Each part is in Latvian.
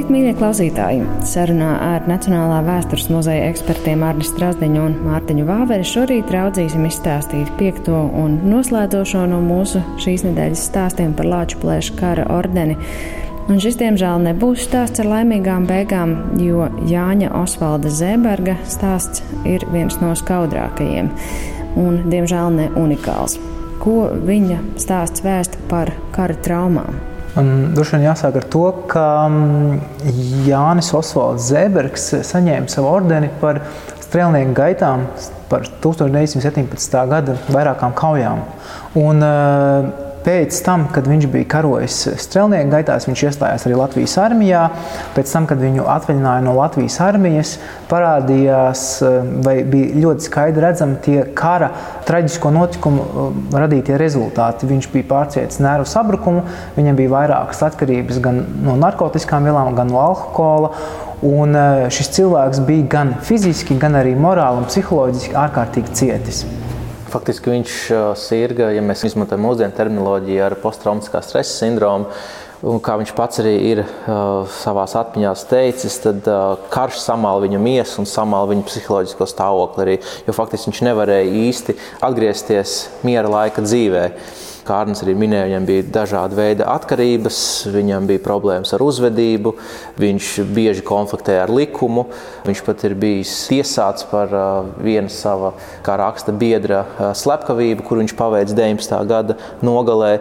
Labrīt, mīļie klausītāji! Sarunā ar Nacionālā vēstures muzeja ekspertiem Arni Strasdiņu un Mārtiņu Vāveri šorīt raudzīsim izstāstīt piekto un noslēdzošo no mūsu šīs nedēļas stāstiem par Lāču plēšu kara ordeni. Un šis, diemžēl, nebūs stāsts ar laimīgām beigām, jo Jāņa Osvalda Zēberga stāsts ir viens no skaudrākajiem un, diemžēl, ne unikāls. Ko viņa stāsts vēsta par kara traumām? Droši vien jāsāk ar to, ka mm, Jānis Osvalds Zēbergs saņēma savu ordeni par strēlnieku gaitām par 1917. gada vairākām kaujām. Un, uh, Pēc tam, kad viņš bija karojis strēlnieku gaitās, viņš iestājās arī Latvijas armijā. Pēc tam, kad viņu atvaļināja no Latvijas armijas, parādījās eh, vai bija ļoti skaidri redzami tie kara traģisko notikumu eh, radītie rezultāti. Viņš bija pārcietis nervu sabrukumu, viņam bija vairākas atkarības gan no narkotikām vielām, gan no alkohola. Un eh, šis cilvēks bija gan fiziski, gan arī morāli un psiholoģiski ārkārtīgi cietis. Faktiski viņš sirga, ja mēs izmantojam mūsdienu terminoloģiju, ar posttraumatiskā stresa sindromu. Un kā viņš pats arī ir uh, savā atmiņā teicis, tad uh, karš samāla viņa miesu un samāla viņa psiholoģisko stāvokli. Arī, jo faktiski viņš nevarēja īsti atgriezties miera laika dzīvēm. Kā Arnēs arī minēja, viņam bija dažādi veidi atkarības, viņam bija problēmas ar uzvedību, viņš bieži konfliktēja ar likumu. Viņš pat ir bijis tiesāts par vienu sava, kā raksta biedra, slepkavību, kur viņš paveic 19. gada nogalē.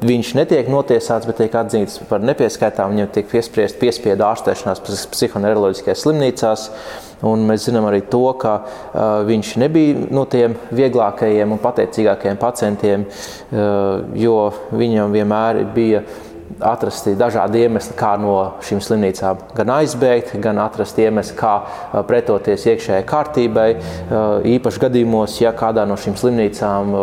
Viņš netiek notiesāts, bet tiek atzīts par nepieskaitāmu. Viņam tiek piespriest piespiedu ārstēšanās psihoneiroloģiskajās slimnīcās. Un mēs zinām arī to, ka uh, viņš nebija no tiem vieglākajiem un pateicīgākajiem pacientiem, uh, jo viņam vienmēr bija atrasti dažādi iemesli, kā no šīm slimnīcām gan aizbēgt, gan atrast iemesli, kā pretoties iekšējai kārtībai. Īpaši gadījumos, ja kādā no šīm slimnīcām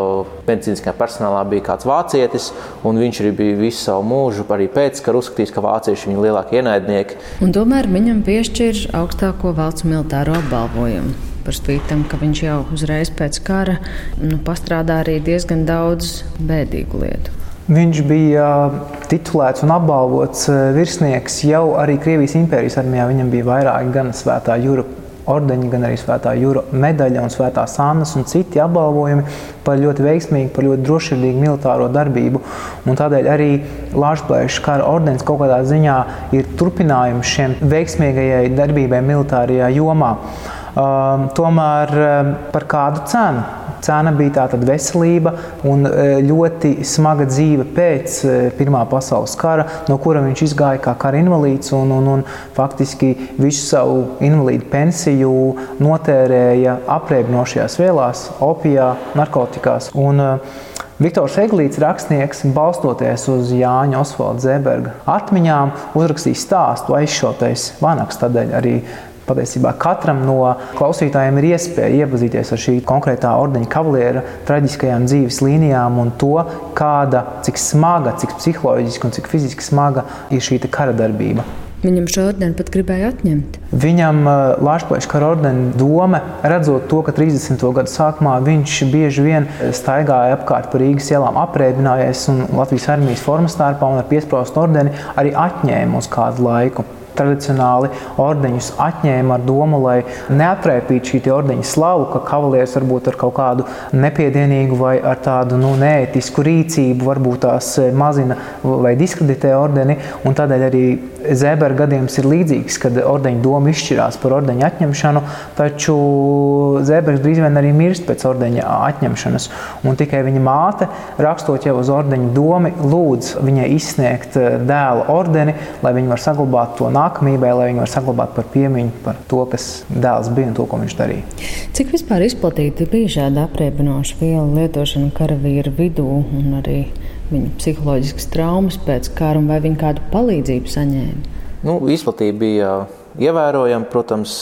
medicīniskajā personālā bija kāds vācietis, un viņš arī bija visu savu mūžu, arī pēc kara uzskatījis, ka vācieši ir viņa lielākie ienaidnieki. Un tomēr viņam piešķir augstāko valsts militāro apbalvojumu par spīti tam, ka viņš jau uzreiz pēc kara nu, pastrādā arī diezgan daudz bēdīgu lietu. Viņš bija titulēts un apbalvots virsnieks jau arī Krievijas impērijas armijā. Viņam bija vairāki gan svētā jūra ordeņi, gan arī svētā jūra medaļa un svētā sānas un citi apbalvojumi par ļoti veiksmīgu, par ļoti drošsirdīgu militāro darbību. Un tādēļ arī Lāčplēša kara ordenis kaut kādā ziņā ir turpinājums šiem veiksmīgajai darbībai militārajā jomā. Um, tomēr um, par kādu cenu? Cena bija tātad veselība un e, ļoti smaga dzīve pēc e, Pirmā pasaules kara, no kura viņš izgāja kā kara invalīds un, un, un faktiski visu savu invalīdu pensiju notērēja apreibinošajās vielās, opijā, narkotikās. Un, e, Viktors Eglīts, rakstnieks, balstoties uz Jāņa Osvalda Zēberga atmiņām, uzrakstīja stāstu aizšautais vanaks. Tādēļ arī Patiesībā katram no klausītājiem ir iespēja iepazīties ar šī konkrētā ordeņa kavaliera traģiskajām dzīves līnijām un to, kāda, cik smaga, cik psiholoģiski un cik fiziski smaga ir šī kara darbība. Viņam šo ordeni pat gribēja atņemt. Viņam uh, Lāčplēša kara ordena doma, redzot to, ka 30. gadu sākumā viņš bieži vien staigāja apkārt pa Rīgas ielām, aprēķinājies un Latvijas armijas formas starpā un ar piesprāstu ordeni arī atņēma uz kādu laiku tradicionāli ordeņus atņēma ar domu, lai neatrēpītu šī ordeņa slavu, ka kavalieris varbūt ar kaut kādu nepiedienīgu vai ar tādu nu, neētisku rīcību varbūt tās eh, mazina vai diskreditē ordeni. Tādēļ arī Zēberga gadījums ir līdzīgs, kad ordeņa doma izšķirās par ordeņa atņemšanu, taču Zēbergs drīz vien arī mirst pēc ordeņa atņemšanas. Un tikai viņa māte, rakstot jau uz ordeņa domu, lūdz viņai izsniegt eh, dēla ordeni, lai viņi var saglabāt to nākamībai, lai viņi var saglabāt par piemiņu par to, kas dēls bija un to, ko viņš darīja. Cik vispār izplatīta bija šāda apreibinoša vielu lietošana karavīru vidū un arī viņu psiholoģiskas traumas pēc kara, vai viņi kādu palīdzību saņēma? Nu, izplatība bija ievērojama. Protams,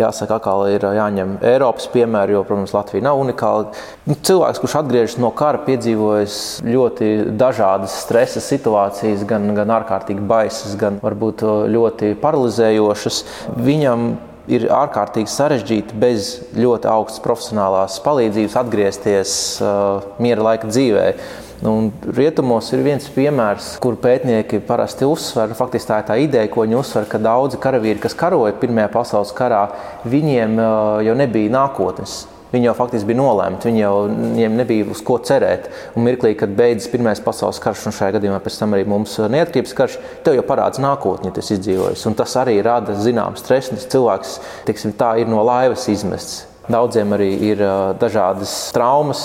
jāsaka, ka ir jāņem Eiropas piemēri, jo, protams, Latvija nav unikāla. Nu, cilvēks, kurš atgriežas no kara, piedzīvojis ļoti dažādas stresa situācijas, gan, gan ārkārtīgi baisas, gan varbūt ļoti paralizējošas. Viņam ir ārkārtīgi sarežģīti bez ļoti augstas profesionālās palīdzības atgriezties uh, miera laika dzīvēm. Un rietumos ir viens piemērs, kur pētnieki parasti uzsver, faktiski tā ir tā ideja, ko viņi uzsver, ka daudzi karavīri, kas karoja Pirmajā pasaules karā, viņiem jau nebija nākotnes. Viņi jau faktiski bija nolemti, viņi jau, viņiem nebija uz ko cerēt. Un mirklī, kad beidzas Pirmais pasaules karš, un šajā gadījumā pēc tam arī mums neatkarības karš, tev jau parādās nākotne, tas izdzīvojis. Un tas arī rada zināmu stresu. Cilvēks tiksim, tā, ir no laivas izmests. Daudziem arī ir dažādas traumas,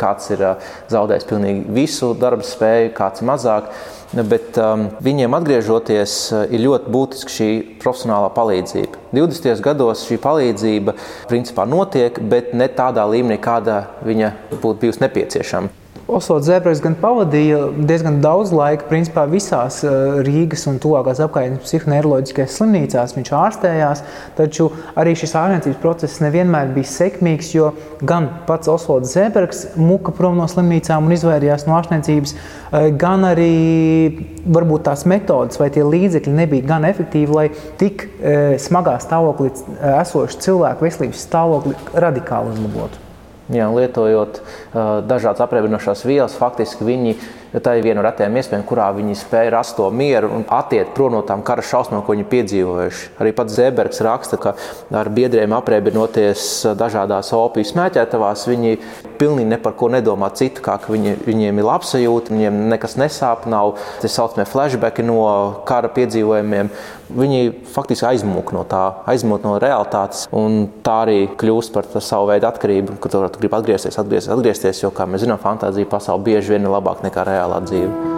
kāds ir zaudējis pilnīgi visu darba spēju, kāds mazāk. Bet um, viņiem atgriežoties, ir ļoti būtiska šī profesionālā palīdzība. 20. gados šī palīdzība principā notiek, bet ne tādā līmenī, kāda viņa būtu bijusi nepieciešama. Osvalds Zēbreks gan pavadīja diezgan daudz laika principā, visās eh, Rīgas un tuvākās apkārtnes psihoneiroloģiskajās slimnīcās. Viņš ārstējās, taču arī šis ārstniecības process nevienmēr bija sekmīgs, jo gan pats Osvalds Zēbreks muka prom no slimnīcām un izvairījās no ārstniecības, eh, gan arī varbūt tās metodas vai tie līdzekļi nebija gan efektīvi, lai tik eh, smagā stāvoklī esošu cilvēku veselības stāvokli radikāli uzlabotu. Jā, lietojot uh, dažādas apreibinošās vielas, faktiski viņi tā ir viena no retajām iespējām, kurā viņi spēja rast to mieru un attiekt prom no tām kara šausmām, ko viņi piedzīvojuši. Arī pats Zēbergs raksta, ka ar biedriem apreibinoties dažādās opiju smēķētavās, viņi pilnīgi ne par ko nedomā citu, kā ka viņi, viņiem ir labsajūta, viņiem nekas nesāp, nav tā saucamie flashbacki no kara piedzīvojumiem. Viņi faktiski aizmūk no tā, aizmūk no realitātes, un tā arī kļūst par savu veidu atkarību, ka tu gribi atgriezties, atgriezties, atgriezties, jo, kā mēs zinām, fantāzija pasaule bieži vien ir labāka nekā reālā dzīve.